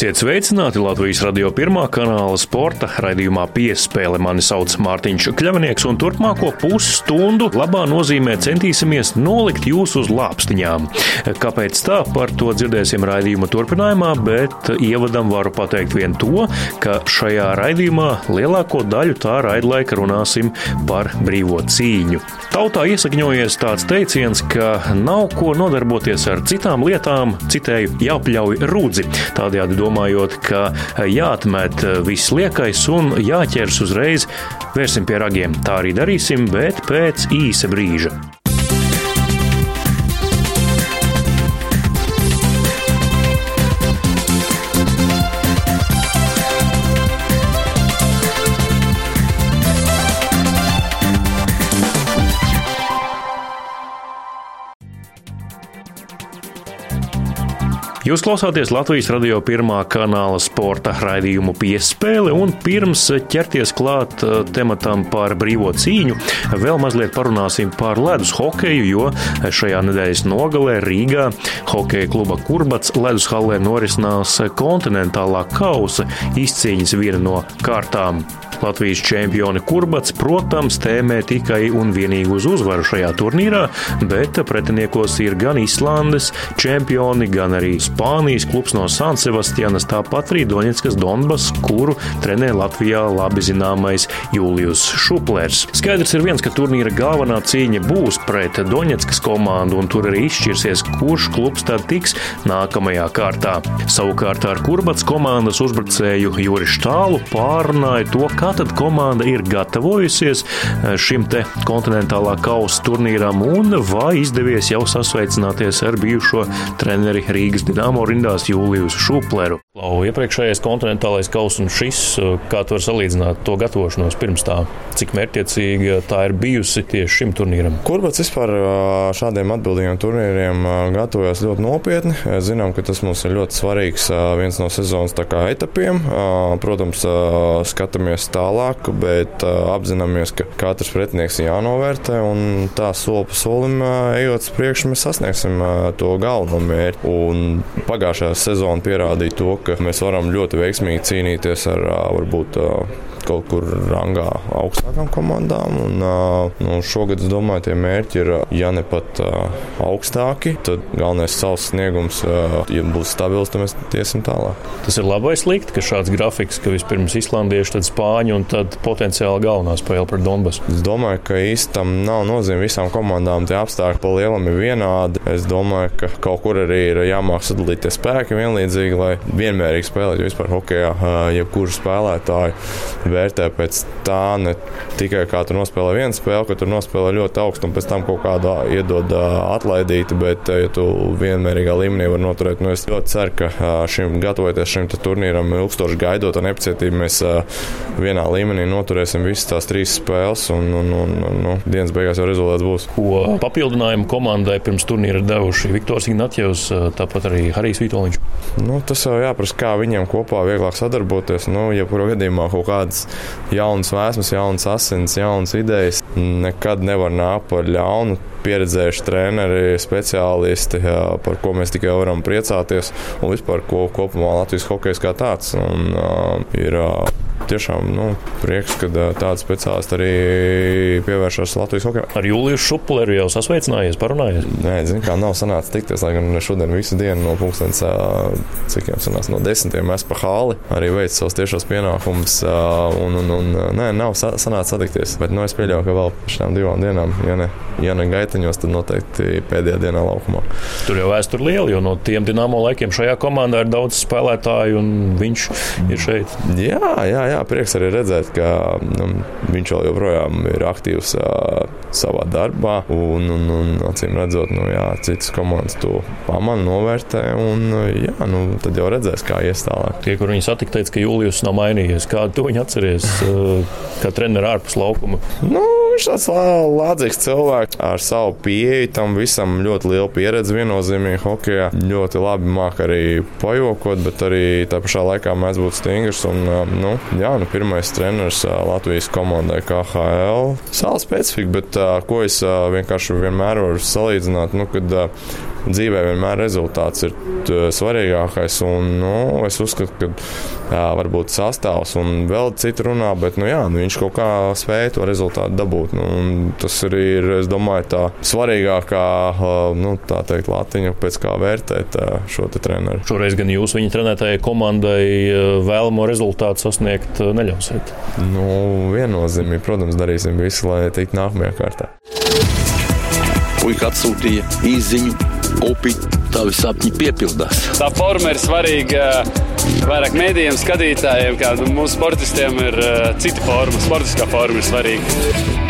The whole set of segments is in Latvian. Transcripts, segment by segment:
Esiet sveicināti Latvijas radio pirmā kanāla sporta raidījumā piespēle. Mani sauc Mārtiņš Kļavnieks, un turpmāko pusstundu labā nozīmē centīsimies nolikt jūs uz lāpstiņām. Kāpēc tā, par to dzirdēsim raidījuma turpinājumā, bet ievadam varu pateikt vien to, ka šajā raidījumā lielāko daļu tā raidlaika runāsim par brīvo cīņu. Tautā iesakņojies tāds teiciens, ka nav ko nodarboties ar citām lietām, citēju jāpļauj rūdzi. Tādējādi domājot, ka jāatmet viss liekais un jāķers uzreiz, vērsim pie ragiem. Tā arī darīsim, bet pēc īsa brīža. Jūs klausāties Latvijas radio pirmā kanāla sporta raidījumu piespēle, un pirms ķerties klāt uh, tematam par brīvo cīņu, vēl mazliet parunāsim par ledus hokeju, jo šajā nedēļas nogalē Rīgā hokeja kluba Kurbats ledus hallē norisinās kontinentālā kausa izcīņas viena no kārtām. Latvijas čempioni Kurbats, protams, tēmē tikai un vienīgi uz uzvaru šajā turnīrā, bet pretiniekos ir gan Islandes čempioni, gan arī Spānijas klubs no San Sebastianas, tāpat arī Doņetskas Donbas, kuru trenē Latvijā labi zināmais Julius Šuplers. Skaidrs ir viens, ka turnīra galvenā cīņa būs pret Doņetskas komandu, un tur arī izšķirsies, kurš klubs tad tiks nākamajā kārtā. Savukārt ar Kurbats komandas uzbrucēju Juri Štālu pārunāja to, kā tad komanda ir gatavojusies eh, šim te kontinentālā kausa turnīram un vai izdevies jau sasveicināties ar bijušo treneri Rīgas Dienāmo rindās Jūliju Šupleru. Lau, iepriekšējais kontinentālais kausa un šis, kā tu vari salīdzināt to gatavošanos pirms tā, cik mērķiecīga tā ir bijusi tieši šim turnīram? Kurbats vispār šādiem atbildīgiem turnīriem gatavojas ļoti nopietni. Zinām, ka tas mums ir ļoti svarīgs viens no sezonas etapiem. Protams, skatāmies tā tālāk, bet apzināmies, ka katrs pretinieks ir jānovērtē un tā soli pa solim ejot uz priekšu, mēs sasniegsim to galveno mērķi. Un pagājušā sezona pierādīja to, ka mēs varam ļoti veiksmīgi cīnīties ar varbūt kaut kur rangā augstākām komandām. Un, nu, šogad, es domāju, tie mērķi ir, ja ne pat augstāki, tad galvenais savs sniegums, ja būs stabils, tad mēs iesim tālāk. Tas ir labi vai slikti, ka šāds grafiks, ka vispirms islandieši, tad spāņi un tad potenciāli galvenā spēle pret Donbasu? Es domāju, ka īstam nav nozīme visām komandām. Tie apstākļi pa lielam ir vienādi. Es domāju, ka kaut kur arī ir jāmāk sadalīt tie spēki vienlīdzīgi, lai vienmērīgi spēlētu vispār hokeja, jebkuru spēlētāju vērtē pēc tā, ne tikai kā tu nospēlē vienu spēli, ka tu nospēlē ļoti augstu un pēc tam kaut kādā iedod atlaidīti, bet ja tu vienmērīgā līmenī vari noturēt, nu es ļoti ceru, ka šim gatavoties šim turnīram ilgstoši gaidot un nepacietību mēs vienā līmenī noturēsim visas tās trīs spēles un, un, un, un nu, dienas beigās jau rezultāts būs. Ko papildinājumu komandai pirms turnīra devuši Viktors Ignatjevs, tāpat arī Harijs Vitoļņš? Nu, tas jau jāprasa, kā viņiem kopā vieglāk sadarboties. Nu, ja kurā gadījumā kaut kādas jaunas vēsmas, jaunas asins, jaunas idejas. Nekad nevar nākt par ļaunu. Pieredzējuši treneri, speciālisti, par ko mēs tikai varam priecāties, un vispār ko kopumā Latvijas hokejs kā tāds. Un, uh, ir, uh, tiešām nu, prieks, ka tāda speciālista arī pievēršas Latvijas hokeja. Ar Juliju Šupleru jau sasveicinājies, parunājies? Nē, zinu, kā nav sanācis tikties, lai gan šodien visu dienu no pulkstens, cik jau sanāca, no desmitiem es pa hāli arī veicu savus tiešos pienākumus, un, un, un nē, nav sanācis satikties, bet nu, es pieļauju, ka vēl šām divām dienām, ja ne, ja ne gaitaņos, tad noteikti pēdējā dienā laukumā. Tur jau vēsture liela, jo no tiem dināmo laikiem šajā komandā ir daudz spēlētāju, un viņš ir šeit. Jā, jā, jā prieks arī redzēt, ka nu, viņš vēl joprojām ir aktīvs uh, savā darbā. Un, un, un acīm redzot, nu, jā, citas komandas to pamana, novērtē. Un, jā, nu, tad jau redzēs, kā ies tālāk. Tie, kur viņi satika, teica, ka Julius nav mainījies. Kādu to viņi atceries, kā treneris ārpus laukuma? Nu, viņš tāds lādzīgs cilvēks ar savu pieeju tam visam, ļoti liela pieredze viennozīmīgi hokeja. Ļoti labi māk arī pajokot, bet arī tā pašā laikā mēs būtu stingrs. Un, nu, jā, nu, pirmais treneris Latvijas komandai KHL. Sāla specifika, bet ko es vienkārši vienmēr varu salīdzināt, nu, kad dzīvē vienmēr rezultāts ir svarīgākais. Un, nu, es uzskatu, ka jā, varbūt sastāvs un vēl citi runā, bet nu, jā, nu, viņš kaut kā spēja to rezultātu dabūt. Nu, tas arī ir, es domāju, tā svarīgākā nu, tā teikt, latiņa, pēc kā vērtēt šo te treneru. Šoreiz gan jūs viņa trenētājai komandai vēlamo rezultātu sasniegt neļausiet. Nu, viennozīmīgi, protams, darīsim visu, lai tiktu nākamajā kārtā. Puika atsūtīja īziņu, upi, tavi sapņi piepildās. Tā forma ir svarīga vairāk mēdījiem, skatītājiem, kā mūsu sportistiem ir cita forma. Sportiskā forma ir svarīga.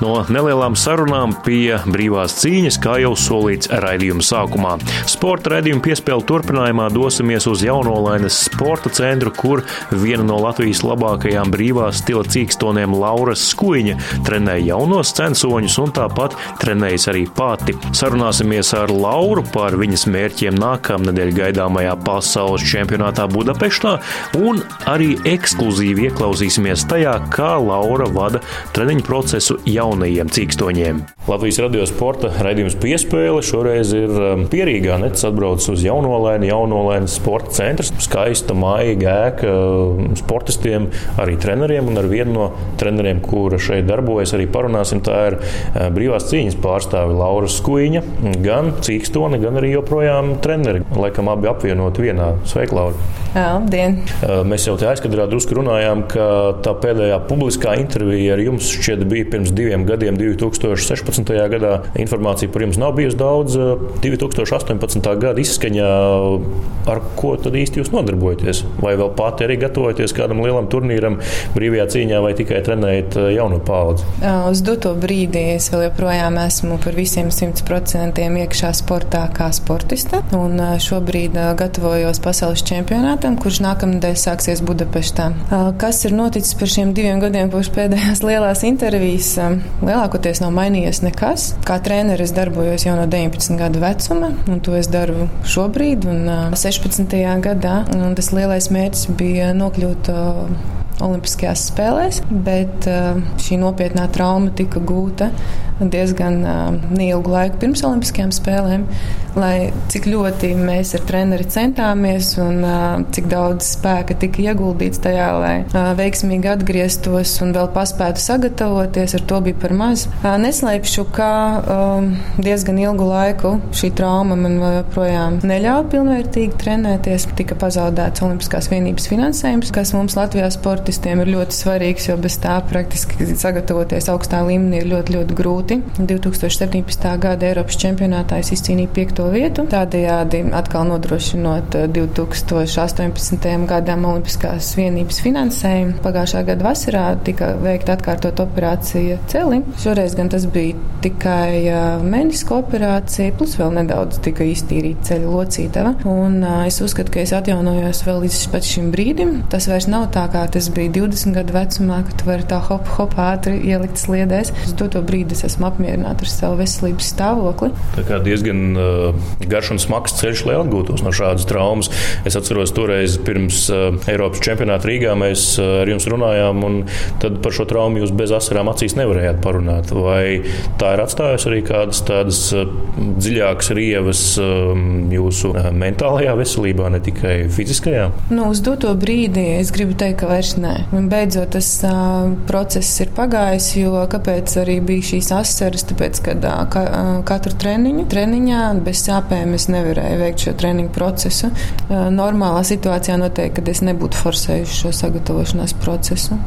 No nelielām sarunām pie brīvās cīņas, kā jau solīts raidījuma sākumā. Sporta raidījuma piespēle turpinājumā dosimies uz Jaunolainas sporta centru, kur viena no Latvijas labākajām brīvās stila cīkstoniem Laura Skuiņa trenē jaunos censoņus un tāpat trenējas arī pati. Sarunāsimies ar Lauru par viņas mērķiem nākamnedēļ gaidāmajā pasaules čempionātā Budapeštā un arī ekskluzīvi ieklausīsimies tajā, kā Laura vada treniņu procesu jaunajā jaunajiem cīkstoņiem. Latvijas radio sporta raidījums piespēle šoreiz ir um, pierīgā. Nets atbrauc uz jaunolēnu, jaunolēnas sporta centrs. Skaista maiga ēka um, sportistiem, arī treneriem un ar vienu no treneriem, kura šeit darbojas, arī parunāsim. Tā ir uh, brīvās cīņas pārstāve Laura Skuiņa, gan cīkstone, gan arī joprojām treneri. Laikam abi apvienot vienā. Sveika, Laura! Labdien! Uh, mēs jau te aizkadrā drusku runājām, ka tā pēdējā publiskā intervija ar jums šķiet bija pirms diviem gadiem, 2016. gadā. Informācija par jums nav bijusi daudz. 2018. gada izskaņā, ar ko tad īsti jūs nodarbojaties? Vai vēl pati arī gatavojaties kādam lielam turnīram brīvajā cīņā vai tikai trenējat uh, jauno paudzi? Uz doto brīdi es vēl joprojām esmu par visiem 100% iekšā sportā kā sportista. Un šobrīd gatavojos pasaules čempionātam, kurš nākamnedēļ sāksies Budapeštā. Kas ir noticis par šiem diviem gadiem, kopš pēdējās lielās intervijas? Lielākoties nav mainījies nekas. Kā treneris darbojos jau no 19 gadu vecuma, un to es daru šobrīd, un 16. gadā. Un tas lielais mērķis bija nokļūt Olimpiskajās spēlēs, bet šī nopietnā trauma tika gūta diezgan neilgu laiku pirms Olimpiskajām spēlēm. Lai cik ļoti mēs ar treneri centāmies un cik daudz spēka tika ieguldīts tajā, lai veiksmīgi atgrieztos un vēl paspētu sagatavoties, ar to bija par maz. Neslēpšu, ka diezgan ilgu laiku šī trauma man joprojām neļāva pilnvērtīgi trenēties. Tika pazaudēts Olimpiskās vienības finansējums, kas mums Latvijā sportistiem ir ļoti svarīgs, jo bez tā praktiski sagatavoties augstā līmenī ir ļoti, ļoti grūti grūti. 2017. gada Eiropas čempionātā es izcīnīju piekto vietu, tādējādi atkal nodrošinot 2018. Eh, gadam Olimpiskās vienības finansējumu. Pagājušā gada vasarā tika veikta atkārtot operācija celi. Šoreiz gan tas bija tikai meniska operācija, plus vēl nedaudz tika iztīrīta ceļa locītava. Un es uzskatu, ka es atjaunojos vēl līdz pat šim brīdim. Tas vairs nav tā, kā tas bija 20 gadu vecumā, kad tu vari tā hop, hop ātri ielikt sliedēs. Uz to brīdi es esmu apmierināta ar savu veselības stāvokli. Tā kā diezgan uh, garš un smags ceļš, lai atgūtos no šādas traumas. Es atceros, toreiz pirms uh, Eiropas čempionāta Rīgā mēs uh, ar jums runājām, un tad par šo traumu jūs bez asarām acīs nevarējāt parunāt. Vai tā ir atstājusi arī kādas tādas uh, dziļākas rievas um, jūsu uh, mentālajā veselībā, ne tikai fiziskajā? Nu, uz doto brīdi es gribu teikt, ka vairs nē. Un beidzot tas uh, process ir pagājis, jo kāpēc arī bija šīs asaras, tāpēc, ka ka, katru treniņu, treniņā bez sāpēm es nevarēju veikt šo treniņu procesu. Normālā situācijā noteikti, kad es nebūtu forsējuši šo sagatavošanās procesu,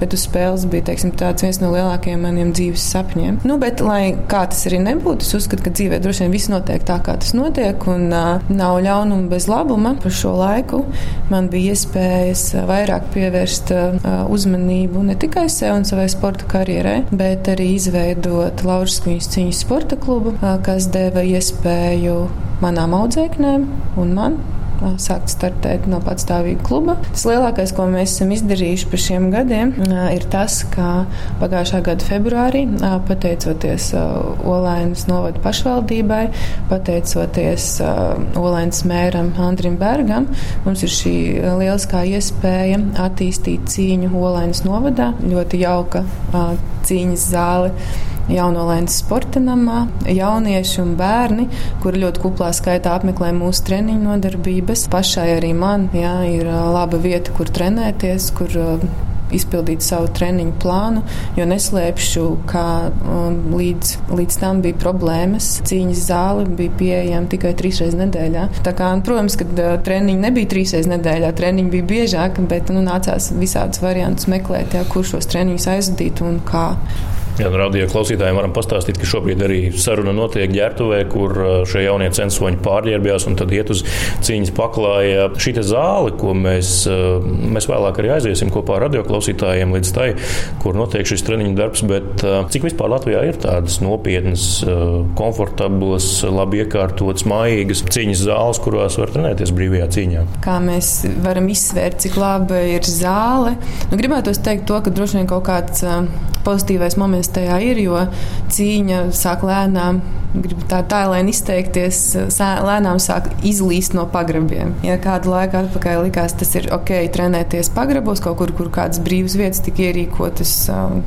bet uz spēles bija teiksim, tāds viens no lielākajiem maniem dzīves sapņiem. Nu, bet, lai kā tas arī nebūtu, es uzskatu, ka dzīvē droši vien viss notiek tā, kā tas notiek, un uh, nav ļaunuma bez labuma. Par šo laiku man bija iespējas vairāk pievērst uh, uzmanību ne tikai sev un savai sporta karjerai, bet arī izveidot Kuņas cīņas sporta klubu, kas deva iespēju manām audzēknēm un man sākt startēt no patstāvīga kluba. Tas lielākais, ko mēs esam izdarījuši par šiem gadiem, ir tas, ka pagājušā gada februārī, pateicoties Olainas novada pašvaldībai, pateicoties Olainas mēram Andrim Bergam, mums ir šī lieliskā iespēja attīstīt cīņu Olainas novadā. Ļoti jauka cīņas zāle jaunolēnas sporta namā. Jaunieši un bērni, kuri ļoti kuplā skaitā apmeklē mūsu treniņu nodarbības. Pašai arī man jā, ir laba vieta, kur trenēties, kur izpildīt savu treniņu plānu, jo neslēpšu, ka um, līdz, līdz tam bija problēmas. Cīņas zāle bija pieejama tikai trīs reizes nedēļā. Tā kā, protams, ka uh, treniņi nebija trīs reizes nedēļā, treniņi bija biežāk, bet nu, nācās visādus variantus meklēt, jā, kur šos treniņus aizvadīt un kā. Jā, nu, radio klausītājiem varam pastāstīt, ka šobrīd arī saruna notiek ģērbtuvē, kur uh, šie jaunie censoņi pārģērbjās un tad iet uz cīņas paklāja. Šī zāle, ko mēs, uh, mēs vēlāk arī aiziesim kopā ar radio klausītājiem līdz tai, kur notiek šis treniņu darbs, bet uh, cik vispār Latvijā ir tādas nopietnas, komfortablas, labi iekārtotas, mājīgas cīņas zāles, kurās var trenēties brīvajā cīņā? Kā mēs varam izsvērt, cik laba ir zāle? Nu, gribētu teikt to, ka droši vien kaut kāds pozitīvais moments kas tajā ir, jo cīņa sāk lēnām, gribu tā tālēni izteikties, lēnām sāk izlīst no pagrabiem. Ja kādu laiku atpakaļ likās, tas ir ok, trenēties pagrabos, kaut kur, kur kādas brīvas vietas tika ierīkotas. Um,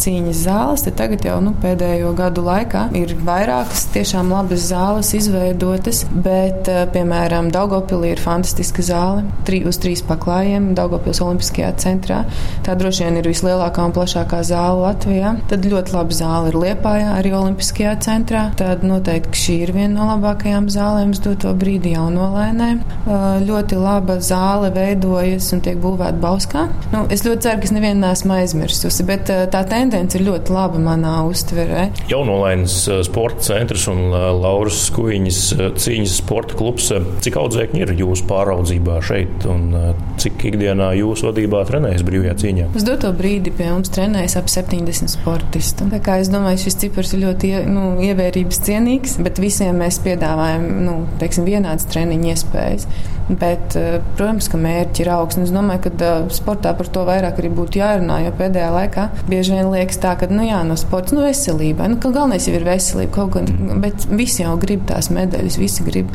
cīņas zāles. Tagad jau nu, pēdējo gadu laikā ir vairākas tiešām labas zāles izveidotas, bet, eh, piemēram, Daugopilī ir fantastiska zāle tri, uz trīs paklājiem Daugopils Olimpiskajā centrā. Tā droši vien ir vislielākā un plašākā zāle Latvijā. Tad ļoti laba zāle ir Liepājā, arī Olimpiskajā centrā. Tad noteikti šī ir viena no labākajām zālēm uz doto brīdi jaunolēnē. Eh, ļoti laba zāle veidojas un tiek būvēta Bauskā. Nu, es ļoti ceru, ka es nevienu nesmu aizmirsusi, bet eh, tā tendence tendence ir ļoti laba manā uztverē. Jaunolainas eh, sporta centrs un eh, Lauras Skuiņas eh, cīņas sporta klubs. Cik audzēkņi ir jūsu pāraudzībā šeit un cik ikdienā jūsu vadībā trenējas brīvajā cīņā? Uz doto brīdi pie mums trenējas ap 70 sportistu. Tā kā es domāju, šis cipars ir ļoti nu, ievērības cienīgs, bet visiem mēs piedāvājam nu, teiksim, vienādas treniņu iespējas. Bet, protams, ka mērķi ir augsts. Es domāju, ka sportā par to vairāk arī būtu jārunā, jo pēdējā laikā bieži vien liekas tā, ka, nu jā, no sports, nu veselība, nu, ka galvenais jau ir veselība kaut gan, bet visi jau grib tās medaļas, visi grib.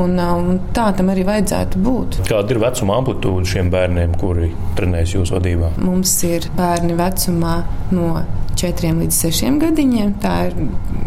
Un, un tā tam arī vajadzētu būt. Kāda ir vecuma amplitūda šiem bērniem, kuri trenējas jūsu vadībā? Mums ir bērni vecumā no 4 līdz 6 gadiņiem. Tā ir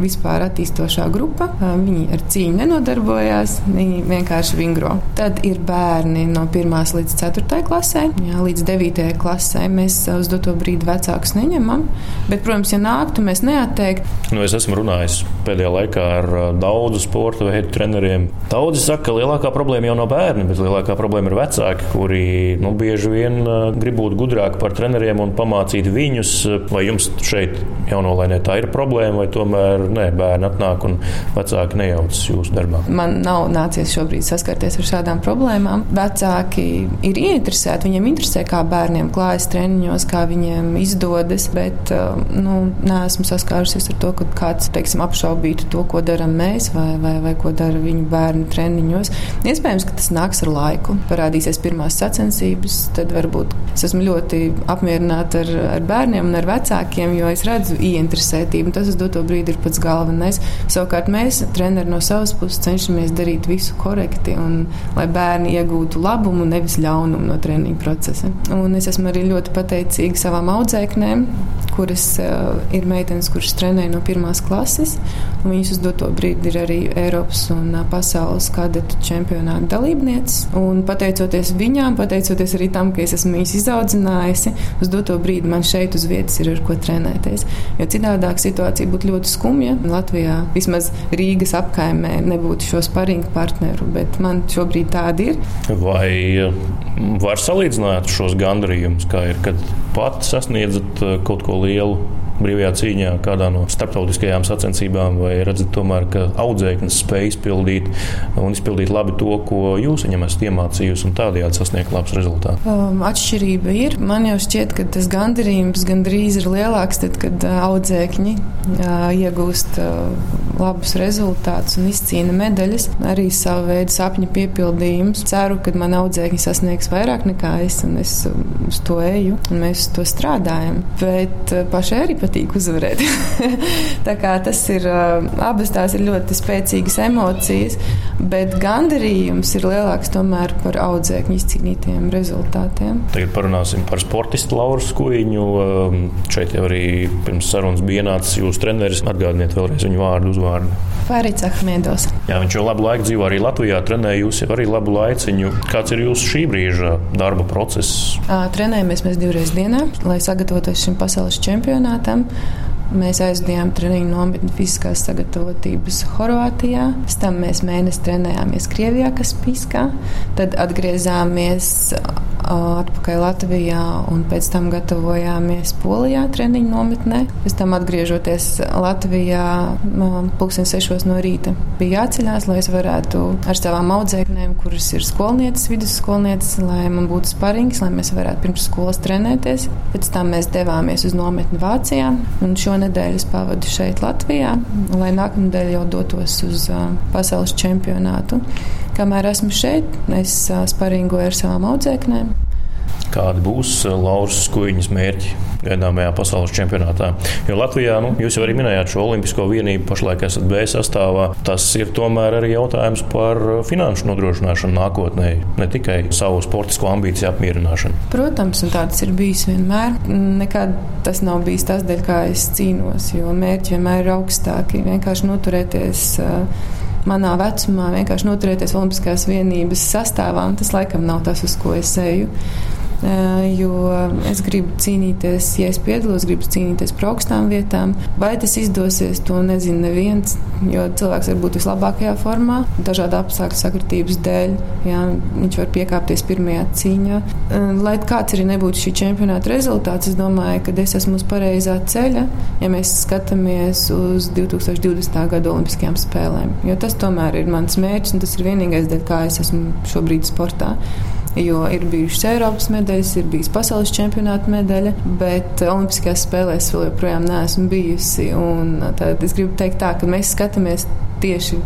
vispār attīstošā grupa. Viņi ar cīņu nenodarbojās, viņi vienkārši vingro. Tad ir bērni no 1 līdz 4 klasē, jā, līdz 9 klasē. Mēs uz doto brīdi vecākus neņemam. Bet, protams, ja nāktu, mēs neatteiktu. Nu, es esmu runājis pēdējā laikā ar daudzu sporta veidu treneriem. Daudzi saka, ka lielākā problēma jau nav bērni, bet lielākā problēma ir vecāki, kuri nu, bieži vien grib būt gudrāki par treneriem un pamācīt viņus. Vai jums šeit jaunolēnē tā ir problēma, vai tomēr nē, bērni atnāk un vecāki nejaucas jūsu darbā? Man nav nācies šobrīd saskarties ar šādām problēmām. Vecāki ir ieinteresēti, viņiem interesē, kā bērniem klājas treniņos, kā viņiem izdodas. Bet uh, nu, neesmu saskārusies ar to, ka kāds teiksim, apšaubītu to, ko darām mēs vai, vai, vai ko dara viņu bērnu treniņos. Iespējams, ka tas nāks ar laiku. Parādīsies pirmās sacensības, tad varbūt es esmu ļoti apmierināta ar, ar bērniem un ar vecākiem, jo es redzu ieinteresētību. Tas uz doto brīdi ir pats galvenais. Savukārt mēs, treneri no savas puses, cenšamies darīt visu korekti un lai bērni iegūtu labumu, nevis ļaunumu no treniņa procesa. Un es esmu arī ļoti pateicīga savām audzēknēm, kuras uh, ir meitenes, kuras trenē no pirmās klases. Viņas uz doto brīdi ir arī Eiropas un uh, pasaules kadetu čempionāta dalībnieces. Un pateicoties viņām, pateicoties arī tam, ka es esmu viņas izaudzinājusi, uz doto brīdi man šeit uz vietas ir ar ko trenēties. Jo citādāk situācija būtu ļoti skumja. Latvijā vismaz Rīgas apkaimē nebūtu šo sparingu partneru, bet man šobrīd tādi ir. Vai var salīdzināt šos gandarījumus, kā ir, kad pat sasniedzat kaut ko lielu brīvajā cīņā, kādā no starptautiskajām sacensībām, vai redzat, tomēr, ka audzēknis spēj izpildīt un izpildīt labi to, ko jūs viņam esat iemācījusi, un tādējādi sasniegt labus rezultātus? Um, atšķirība ir. Man jau šķiet, ka tas gandarījums gandrīz ir lielāks, tad, kad uh, audzēkņi uh, iegūst uh, labus rezultātus un izcīna medaļas. Arī savu veidu sapņu piepildījums. Ceru, ka man audzēkņi sasniegs vairāk nekā es, un es uz to eju, un mēs uz to strādājam. Bet uh, pašai arī pat patīk uzvarēt. tas ir abas tās ir ļoti spēcīgas emocijas, bet gandarījums ir lielāks tomēr par audzēkņu izcīnītiem rezultātiem. Tagad parunāsim par sportistu Lauru Skuiņu. Šeit jau arī pirms sarunas bija ienācis jūsu treneris. Atgādiniet vēlreiz viņu vārdu, uzvārdu. Fārits Ahmedovs. Jā, viņš jau labu laiku dzīvo arī Latvijā, trenēja jūs jau arī labu laiciņu. Kāds ir jūsu šī brīža darba process? Trenējamies mēs divreiz dienā, lai sagatavotos šim pasaules čempionātam. them. Mēs aizdījām treniņu nometni fiziskās sagatavotības Horvātijā. Pēc tam mēs mēnesi trenējāmies Krievijā, kas piskā. Tad atgriezāmies atpakaļ Latvijā un pēc tam gatavojāmies Polijā treniņu nometnē. Pēc tam atgriežoties Latvijā, pulksten sešos no rīta bija jāceļās, lai es varētu ar savām audzēknēm, kuras ir skolnieces, vidusskolnieces, lai man būtu sparings, lai mēs varētu pirms skolas trenēties. Pēc tam mēs devāmies uz nometni Vācijā un šo nedēļu es pavadu šeit, Latvijā, lai nākamnedēļ jau dotos uz pasaules čempionātu. Kamēr esmu šeit, es sparingoju ar savām audzēknēm. Kādi būs Lauras Skuiņas mērķi gaidāmajā pasaules čempionātā? Jo Latvijā, nu, jūs jau arī minējāt šo olimpisko vienību, pašlaik esat B sastāvā. Tas ir tomēr arī jautājums par finanšu nodrošināšanu nākotnē, ne tikai savu sportisko ambīciju apmierināšanu. Protams, un tāds ir bijis vienmēr. Nekad tas nav bijis tas, dēļ kā es cīnos, jo mērķi vienmēr ir augstāki. Vienkārši noturēties. Uh, manā vecumā vienkārši noturēties Olimpiskās vienības sastāvā, tas laikam nav tas, uz ko es eju. Eh, jo es gribu cīnīties, ja es piedalos, gribu cīnīties par augstām vietām. Vai tas izdosies, to nezina neviens, jo cilvēks var būt vislabākajā formā, dažādu apstākļu sakritības dēļ. Jā, viņš var piekāpties pirmajā cīņā. Eh, lai kāds arī nebūtu šī čempionāta rezultāts, es domāju, ka es esmu uz pareizā ceļa, ja mēs skatāmies uz 2020. gada Olimpiskajām spēlēm. Jo tas tomēr ir mans mērķis un tas ir vienīgais, dēļ kā es esmu šobrīd sportā jo ir bijušas Eiropas medaļas, ir bijis pasaules čempionāta medaļa, bet Olimpiskajās spēlēs vēl joprojām neesmu bijusi. Tad es gribu teikt tā, ka mēs skatāmies tieši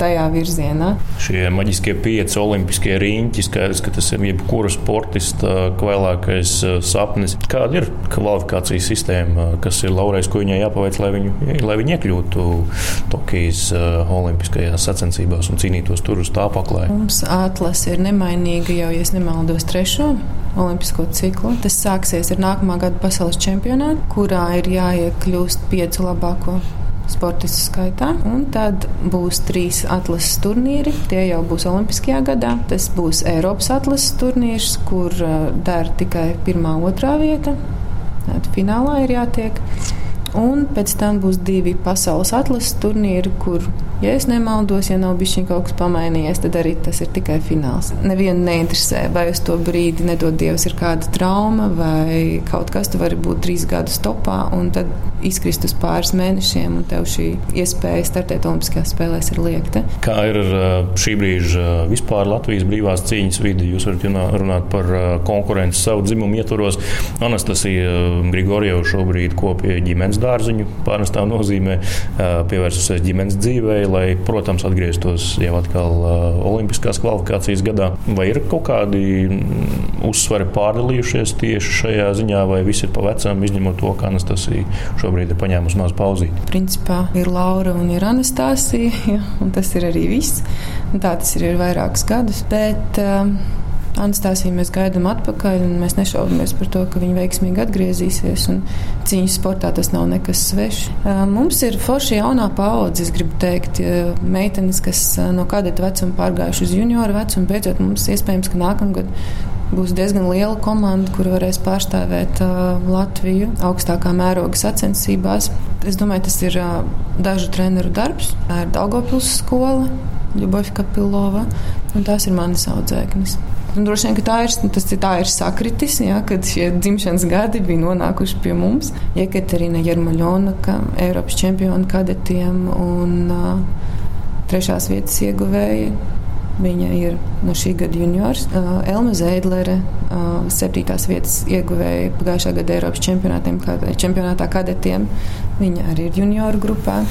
tajā virzienā. Šie maģiskie pieci olimpiskie riņķi, skaidrs, ka tas ir jebkura sportista kvēlākais uh, sapnis. Kāda ir kvalifikācijas sistēma, kas ir Laurais, ko viņai jāpaveic, lai viņu, lai viņu iekļūtu Tokijas uh, olimpiskajās sacensībās un cīnītos tur uz tā paklāja? Mums atlase ir nemainīga jau, ja nemaldos, trešo olimpisko ciklu. Tas sāksies ar nākamā gada pasaules čempionātu, kurā ir jāiekļūst piecu labāko sportistu skaitā. Un tad būs trīs atlases turnīri. Tie jau būs Olimpiskajā gadā. Tas būs Eiropas atlases turnīrs, kur uh, dara tikai pirmā, otrā vieta. Tad finālā ir jātiek. Un pēc tam būs divi pasaules atlases turnīri, kur, ja es nemaldos, ja nav bijis kaut kas pamainījies, tad arī tas ir tikai fināls. Nevienu neinteresē, vai uz to brīdi, nedod Dievs, ir kāda trauma vai kaut kas, tu vari būt trīs gadus topā un tad izkrist uz pāris mēnešiem, un tev šī iespēja startēt Olimpiskajās spēlēs ir liekta. Kā ir ar šī brīža vispār Latvijas brīvās cīņas vidi? Jūs varat runāt par konkurenci savu dzimumu ietvaros. Anastasija Grigorjeva šobrīd kopja ģimenes dārziņu pārnestā nozīmē, pievērsusies ģimenes dzīvē, lai, protams, atgrieztos jau atkal Olimpiskās kvalifikācijas gadā. Vai ir kaut kādi uzsvari pārdalījušies tieši šajā ziņā, vai viss ir pa vecām, izņemot to, ka Anastasija šo šobrīd ir paņēmusi mazu pauzīti. Principā ir Laura un ir Anastasija, ja, un tas ir arī viss. Un tā tas ir, ir vairākus gadus. Bet, uh, Anastasiju mēs gaidām atpakaļ, un mēs nešaubamies par to, ka viņa veiksmīgi atgriezīsies. Cīņas sportā tas nav nekas svešs. Mums ir forši jaunā paudze, es gribu teikt, meitenes, kas no kadeta vecuma pārgājuši uz junioru vecumu. Beidzot, mums iespējams, ka nākamgad būs diezgan liela komanda, kur varēs pārstāvēt uh, Latviju augstākā mēroga sacensībās. Es domāju, tas ir uh, dažu treneru darbs. Tā ir Daugopils skola, Ļubovka Pilova, un tās ir manas audzēknis. Un droši vien, ka tā ir, tas, tā ir sakritis, ja, kad šie dzimšanas gadi bija nonākuši pie mums. Jekaterina Jermaļona, Eiropas čempiona kadetiem un uh, trešās vietas ieguvēja Viņa ir no šī gada juniors. Elma Zēdlere, septītās vietas ieguvēja pagājušā gada Eiropas čempionātā kadetiem. Viņa arī ir junioru grupā.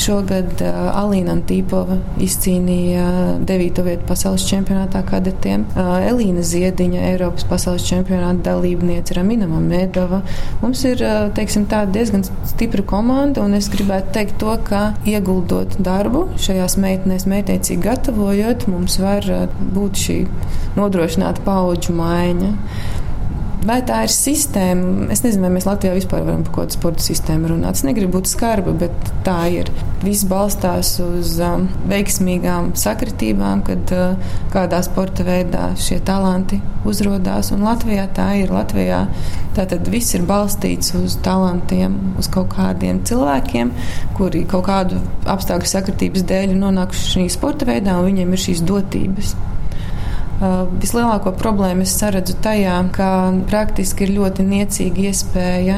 Šogad Alīna Antīpova izcīnīja 9. vietu pasaules čempionātā kadetiem. Elīna Ziediņa, Eiropas pasaules čempionāta dalībniece, Ramina Medova. Mums ir teiksim, diezgan stipra komanda, un es gribētu teikt to, ka ieguldot darbu šajās meitenēs, mētiecīgi gatavojot, mums var būt šī nodrošināta paudžu maiņa. Vai tā ir sistēma? Es nezinu, vai mēs Latvijā vispār varam par kādu sporta sistēmu runāt. Es negribu būt skarba, bet tā ir. Viss balstās uz um, veiksmīgām sakritībām, kad uh, kādā sporta veidā šie talanti uzrādās. Un Latvijā tā ir. Latvijā tātad viss ir balstīts uz talantiem, uz kaut kādiem cilvēkiem, kuri kaut kādu apstākļu sakritības dēļ nonākuši šajā sporta veidā, un viņiem ir šīs dotības. Uh, vislielāko problēmu es saredzu tajā, ka praktiski ir ļoti niecīga iespēja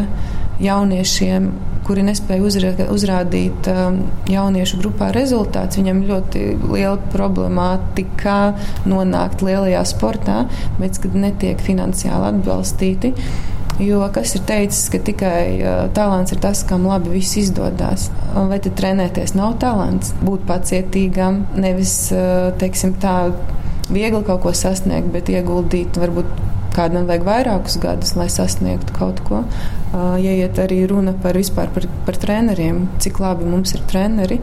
jauniešiem, kuri nespēja uzra, uzrādīt um, jauniešu grupā rezultātus. Viņam ļoti liela problemātika nonākt lielajā sportā, bet kad netiek finansiāli atbalstīti. Jo kas ir teicis, ka tikai uh, talants ir tas, kam labi viss izdodas? Vai tad trenēties nav talants? Būt pacietīgam, nevis, uh, teiksim, tā viegli kaut ko sasniegt, bet ieguldīt varbūt kādam vajag vairākus gadus, lai sasniegtu kaut ko. Ja iet arī runa par vispār par, par treneriem, cik labi mums ir treneri,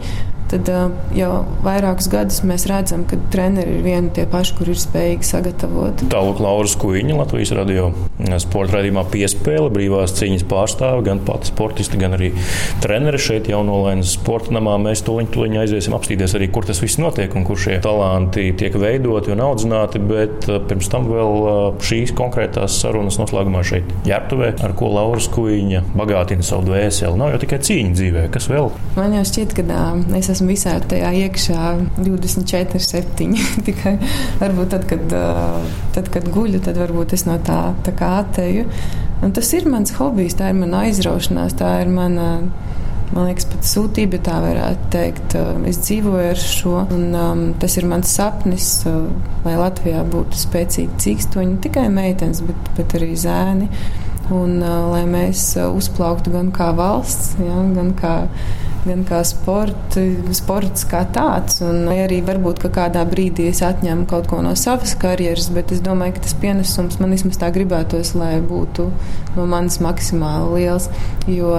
tad jau vairākus gadus mēs redzam, ka treneri ir vieni tie paši, kur ir spējīgi sagatavot. Tālāk Lauras Kuiņa, Latvijas radio sporta raidījumā piespēle, brīvās cīņas pārstāve, gan pati sportisti, gan arī treneri šeit jaunolainas sporta namā. Mēs tuliņ, tuliņ aiziesim apstīties arī, kur tas viss notiek un kur šie talanti tiek veidoti un audzināti, bet pirms tam vēl šīs konkrētās sarunas noslēgumā šeit ģērbtuvē, ar ko Lauras Kuiņa bagātina savu dvēseli. Nav jau tikai cīņa dzīvē, kas vēl? Man jau šķiet, ka es esmu esmu visā tajā iekšā 24, 7. Tikai varbūt tad, kad, tad, kad guļu, tad varbūt es no tā, tā kā atteju. Un tas ir mans hobijs, tā ir mana aizraušanās, tā ir mana. Man liekas, pat sūtība, tā varētu teikt. Es dzīvoju ar šo, un um, tas ir mans sapnis, uh, lai Latvijā būtu spēcīgi cīkstoņi, ne tikai meitenes, bet, bet arī zēni. Un uh, lai mēs uh, uzplauktu gan kā valsts, ja, gan kā gan kā sporti, sports kā tāds. Un arī varbūt ka kādā brīdī es atņemu kaut ko no savas karjeras, bet es domāju, ka tas pienesums man vismaz tā gribētos, lai būtu no manis maksimāli liels. Jo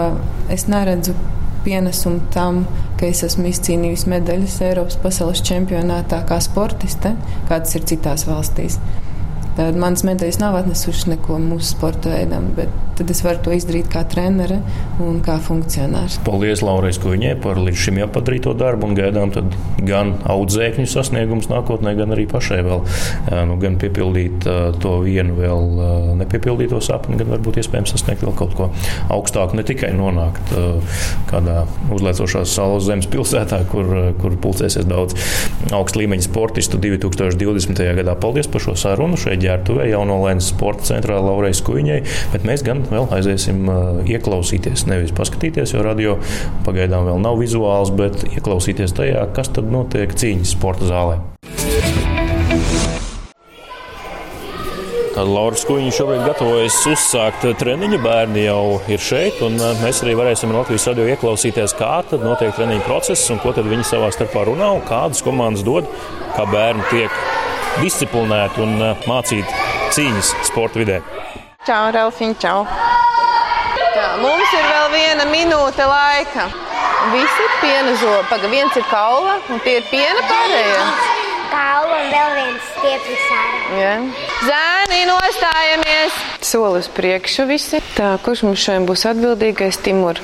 es neredzu pienesumu tam, ka es esmu izcīnījusi medaļas Eiropas pasaules čempionātā kā sportiste, kādas ir citās valstīs. Tad manas medaļas nav atnesušas neko mūsu sporta veidam, bet tad es varu to izdarīt kā trenere un kā funkcionārs. Paldies Laurai Skuņē par līdz šim jau padarīto darbu un gaidām gan audzēkņu sasniegumus nākotnē, gan arī pašai vēl nu, gan piepildīt to vienu vēl nepiepildīto sapni, gan varbūt iespējams sasniegt vēl kaut ko augstāku, ne tikai nonākt kādā uzliecošās saules zemes pilsētā, kur, kur pulcēsies daudz augsta līmeņa sportistu 2020. gadā. Paldies par šo sarunu šeit ģērbtuvē jaunolēnas sporta centrā Laurai Skuņai, bet mēs gan vēl aiziesim ieklausīties, nevis paskatīties, jo radio pagaidām vēl nav vizuāls, bet ieklausīties tajā, kas tad notiek cīņas sporta zālē. Laura Skuņa šobrīd gatavojas uzsākt treniņu. Bērni jau ir šeit, un mēs arī varēsim Latvijas radio ieklausīties, kā tad notiek treniņu process un ko tad viņi savā starpā runā un kādas komandas dod, kā bērni tiek disciplinēti un mācīti cīņas sporta vidē. Čau, Ralfiņ, čau! Tā, mums ir vēl viena minūte laika. Visi ir piena zopaga. Viens ir kaula, un tie ir piena pārējie. Kaula un vēl viens stieplis ārā. Ja. Zēni, nostājamies! Soli uz priekšu visi. Tā, kurš mums šodien būs atbildīgais? Timur.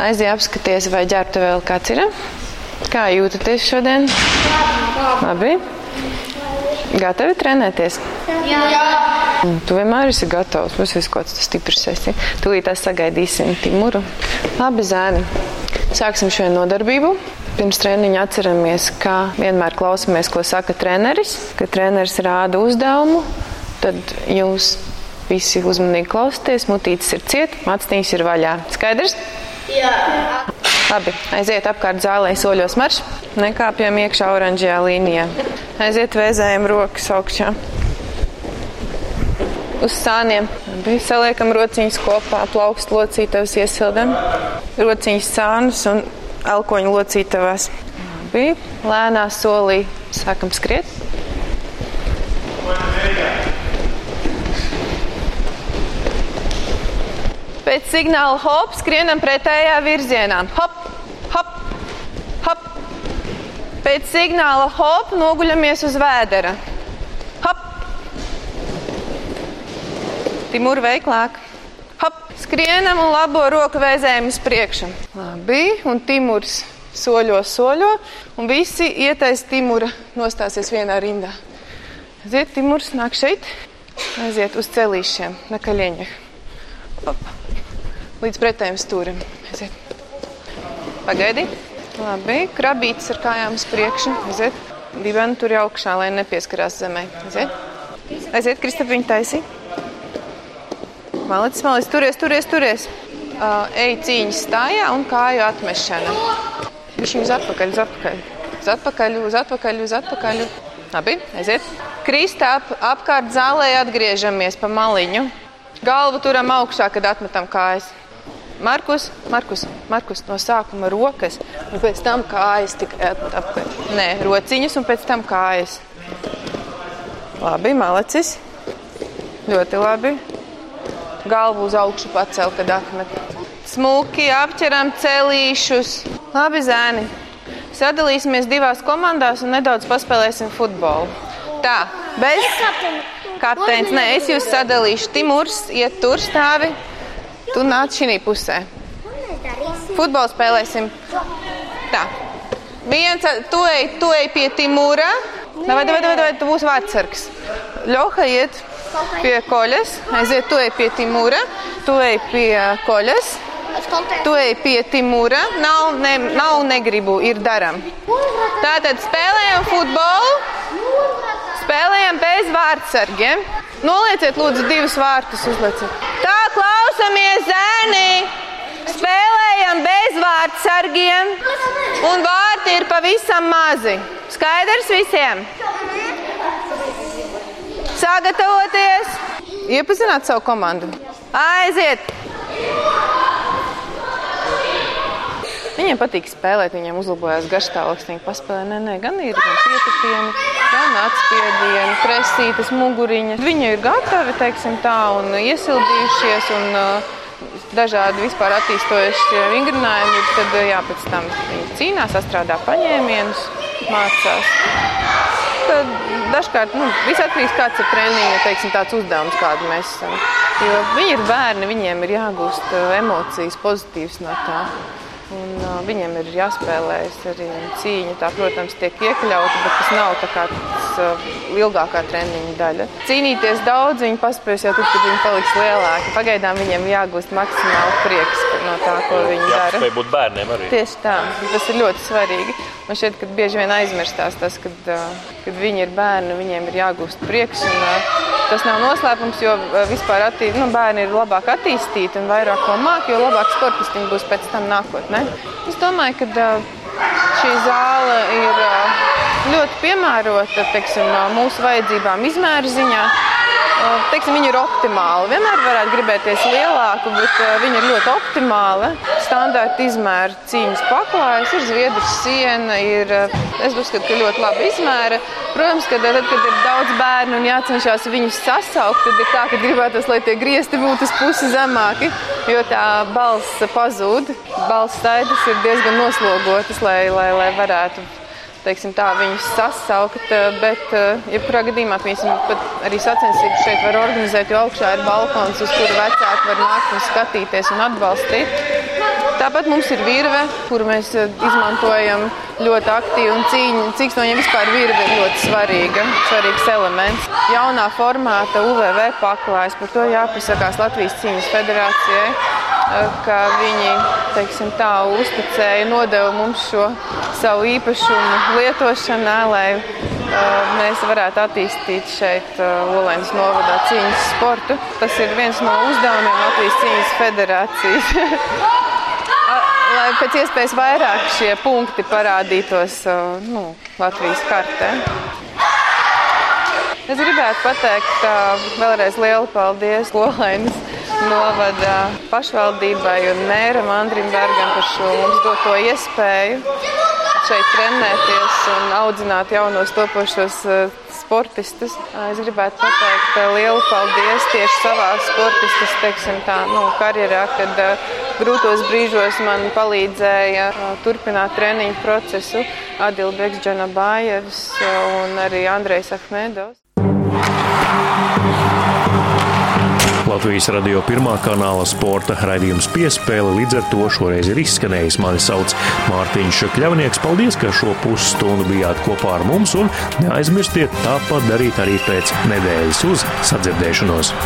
Aizie apskaties, vai ģērbta vēl kāds ir. Kā jūtaties šodien? Labi. Gatavi trenēties? Jā. Jā. Tu vienmēr esi gatavs. Mums ir kaut kas stiprs. Esi. Tūlīt sagaidīsim Timuru. Labi, zēni. Sāksim šo nodarbību. Pirms treniņa atceramies, ka vienmēr klausāmies, ko saka treneris. Kad treneris rāda uzdevumu, tad jūs visi uzmanīgi klausāties. Mutītis ir ciet, maciņš ir vaļā. Skaidrs? Jā. Labi, aiziet apkārt zālē, soļos marš. Nekāpjam iekšā oranžajā līnijā. Aiziet vēzējam rokas augšā. Uz sāniem. Bija saliekam rociņus kopā, plaukst locītavas iesildam. Rociņus sānus un elkoņu locītavās. Bija lēnā solī. Sākam skriet. Pēc signāla hop, skrienam pretējā virzienā. Hop, hop, hop. Pēc signāla hop, noguļamies uz vēdera. Hop. Timur veiklāk. Hop, skrienam un labo roku vēzējam uz priekšu. Labi, un Timurs soļo, soļo, un visi ietais Timura nostāsies vienā rindā. Aiziet, Timurs, nāk šeit, aiziet uz celīšiem, nekaļieņa. Hop līdz pretējiem stūrim. Aiziet. Pagaidi. Labi, krabītis ar kājām uz priekšu. Aiziet. Dibeni tur augšā, lai nepieskarās zemē. Aiziet. Aiziet, Kristap, viņa taisī. Malicis, malicis, turies, turies, turies. Uh, ej cīņas stājā un kāju atmešana. Viņš uz atpakaļ, uz atpakaļ. Uz atpakaļ, uz atpakaļ, uz atpakaļ. Labi, aiziet. Kristā ap, apkārt zālē atgriežamies pa maliņu. Galvu turam augšā, kad atmetam kājas. Markus, Markus, Markus no sākuma rokas, un pēc tam kājas tikai apkārt. Nē, rociņas un pēc tam kājas. Labi, malecis. Ļoti labi. Galvu uz augšu pacel, kad atmet. Smuki apķeram celīšus. Labi, zēni. Sadalīsimies divās komandās un nedaudz paspēlēsim futbolu. Tā, bez kapteinis. Nē, es jūs sadalīšu. Timurs iet tur stāvi. Tu nāc šī pusē. Futbolu spēlēsim. Tā. Viens, tu ej, tu ej pie Timūra. Vai, vai, vai, tu būsi vārdsargs. Ļoha iet pie koļas. Aiziet, tu ej pie Timūra. Tu ej pie koļas. Tu ej pie Timūra. Nav, ne, nav negribu, ir daram. Tātad spēlējam futbolu. Spēlējam bez vārdsargiem. Nolieciet, lūdzu, divus vārtus uzlieciet. Tā klausamies, zēni! Spēlējam bez vārdsargiem, un vārti ir pavisam mazi. Skaidrs visiem? Sagatavoties! Iepazināt savu komandu. Aiziet! Viņiem patīk spēlēt, viņiem uzlabojās garšstāvoklis. Viņi paspēlē, nē, nē, gan ir gan pietupieni, gan atspiedieni, presītas, muguriņas. Viņi ir gatavi, teiksim tā, un iesildījušies. Un, uh, Dažādi vispār attīstojuši vingrinājumi, tad jā, pēc tam viņi cīnās, astrādā paņēmienus, mācās. Tad dažkārt nu, viss atkarīgs no tā, kāds ir treniņa, teiksim, uzdevums, kādu mēs esam. Jo viņi ir bērni, viņiem ir jāgūst emocijas, pozitīvas no tā. Un, uh, viņiem ir jāspēlējas arī cīņa. Tā, protams, tiek iekļauta, bet tas nav tas, uh, ilgākā treniņa daļa. Cīnīties daudz viņi paspēs jau tad, kad viņi paliks lielāki. Pagaidām viņiem jāgūst maksimāli prieks no tā, ko viņi Jā, dara. spēj būt bērniem arī. Tieši tā, tas ir ļoti svarīgi. Man šķiet, ka bieži vien aizmirstās tas, kad, uh, kad viņi ir bērni, viņiem ir jāgūst prieks. Un, uh, tas nav noslēpums, jo uh, vispār attī, nu, bērni ir labāk attīstīti un vairāk ko māki, jo labāk sportisti būs pēc tam nākotnē. Es domāju, ka uh, šī zāle ir uh, ļoti piemērota teiksim, mūsu vajadzībām, izmēra ziņā. Uh, Teiksim, viņa ir optimāla. Vienmēr varētu gribēties lielāku, bet uh, viņa ir ļoti optimāla. Standarta izmēra cīņas paklājas, ir zviedru siena, ir, uh, es uzskatu, ka ļoti labi izmēra. Protams, ka tad, kad ir daudz bērnu un jācenšas viņus sasaukt, tad ir tā, ka gribētos, lai tie griezti būtu uz pusi zemāki, jo tā balss pazūd. Balss staidas ir diezgan noslogotas, lai, lai, lai varētu teiksim, tā, viņus sasaukt, bet, eh, jebkurā gadījumā, arī sacensības šeit var organizēt, jo augšā ir balkons, uz kuru vecāki var nākt un skatīties un atbalstīt. Tāpat mums ir virve, kuru mēs eh, izmantojam ļoti aktīvi, cīņa, cik no viņiem vispār virve ir ļoti svarīga, svarīgs elements. Jaunā formāta UVV paklājas, par to jāpasakās Latvijas cīņas federācijai ka viņi teiksim, tā, uzticēja, nodeva mums šo savu īpašumu lietošanā, lai uh, mēs varētu attīstīt šeit uh, Olēnas novadā cīņas sportu. Tas ir viens no uzdevumiem Latvijas cīņas federācijas. lai pēc iespējas vairāk šie punkti parādītos nu, Latvijas kartē. Es gribētu pateikt vēlreiz lielu paldies skolēniem novada pašvaldībai un mēram Andrim Bergam par šo mums doto iespēju šeit trenēties un audzināt jaunos topošos sportistus. Es gribētu pateikt lielu paldies tieši savā sportistas teiksim, tā, nu, karjerā, kad grūtos brīžos man palīdzēja turpināt treniņu procesu Adilbeks Džanabājevs un arī Andrejs Ahmedovs. Latvijas radio pirmā kanāla sporta raidījums piespēle līdz ar to šoreiz ir izskanējis. Mani sauc Mārtiņš Kļavnieks. Paldies, ka šo pusstundu bijāt kopā ar mums un neaizmirstiet tāpat darīt arī pēc nedēļas uz sadzirdēšanos.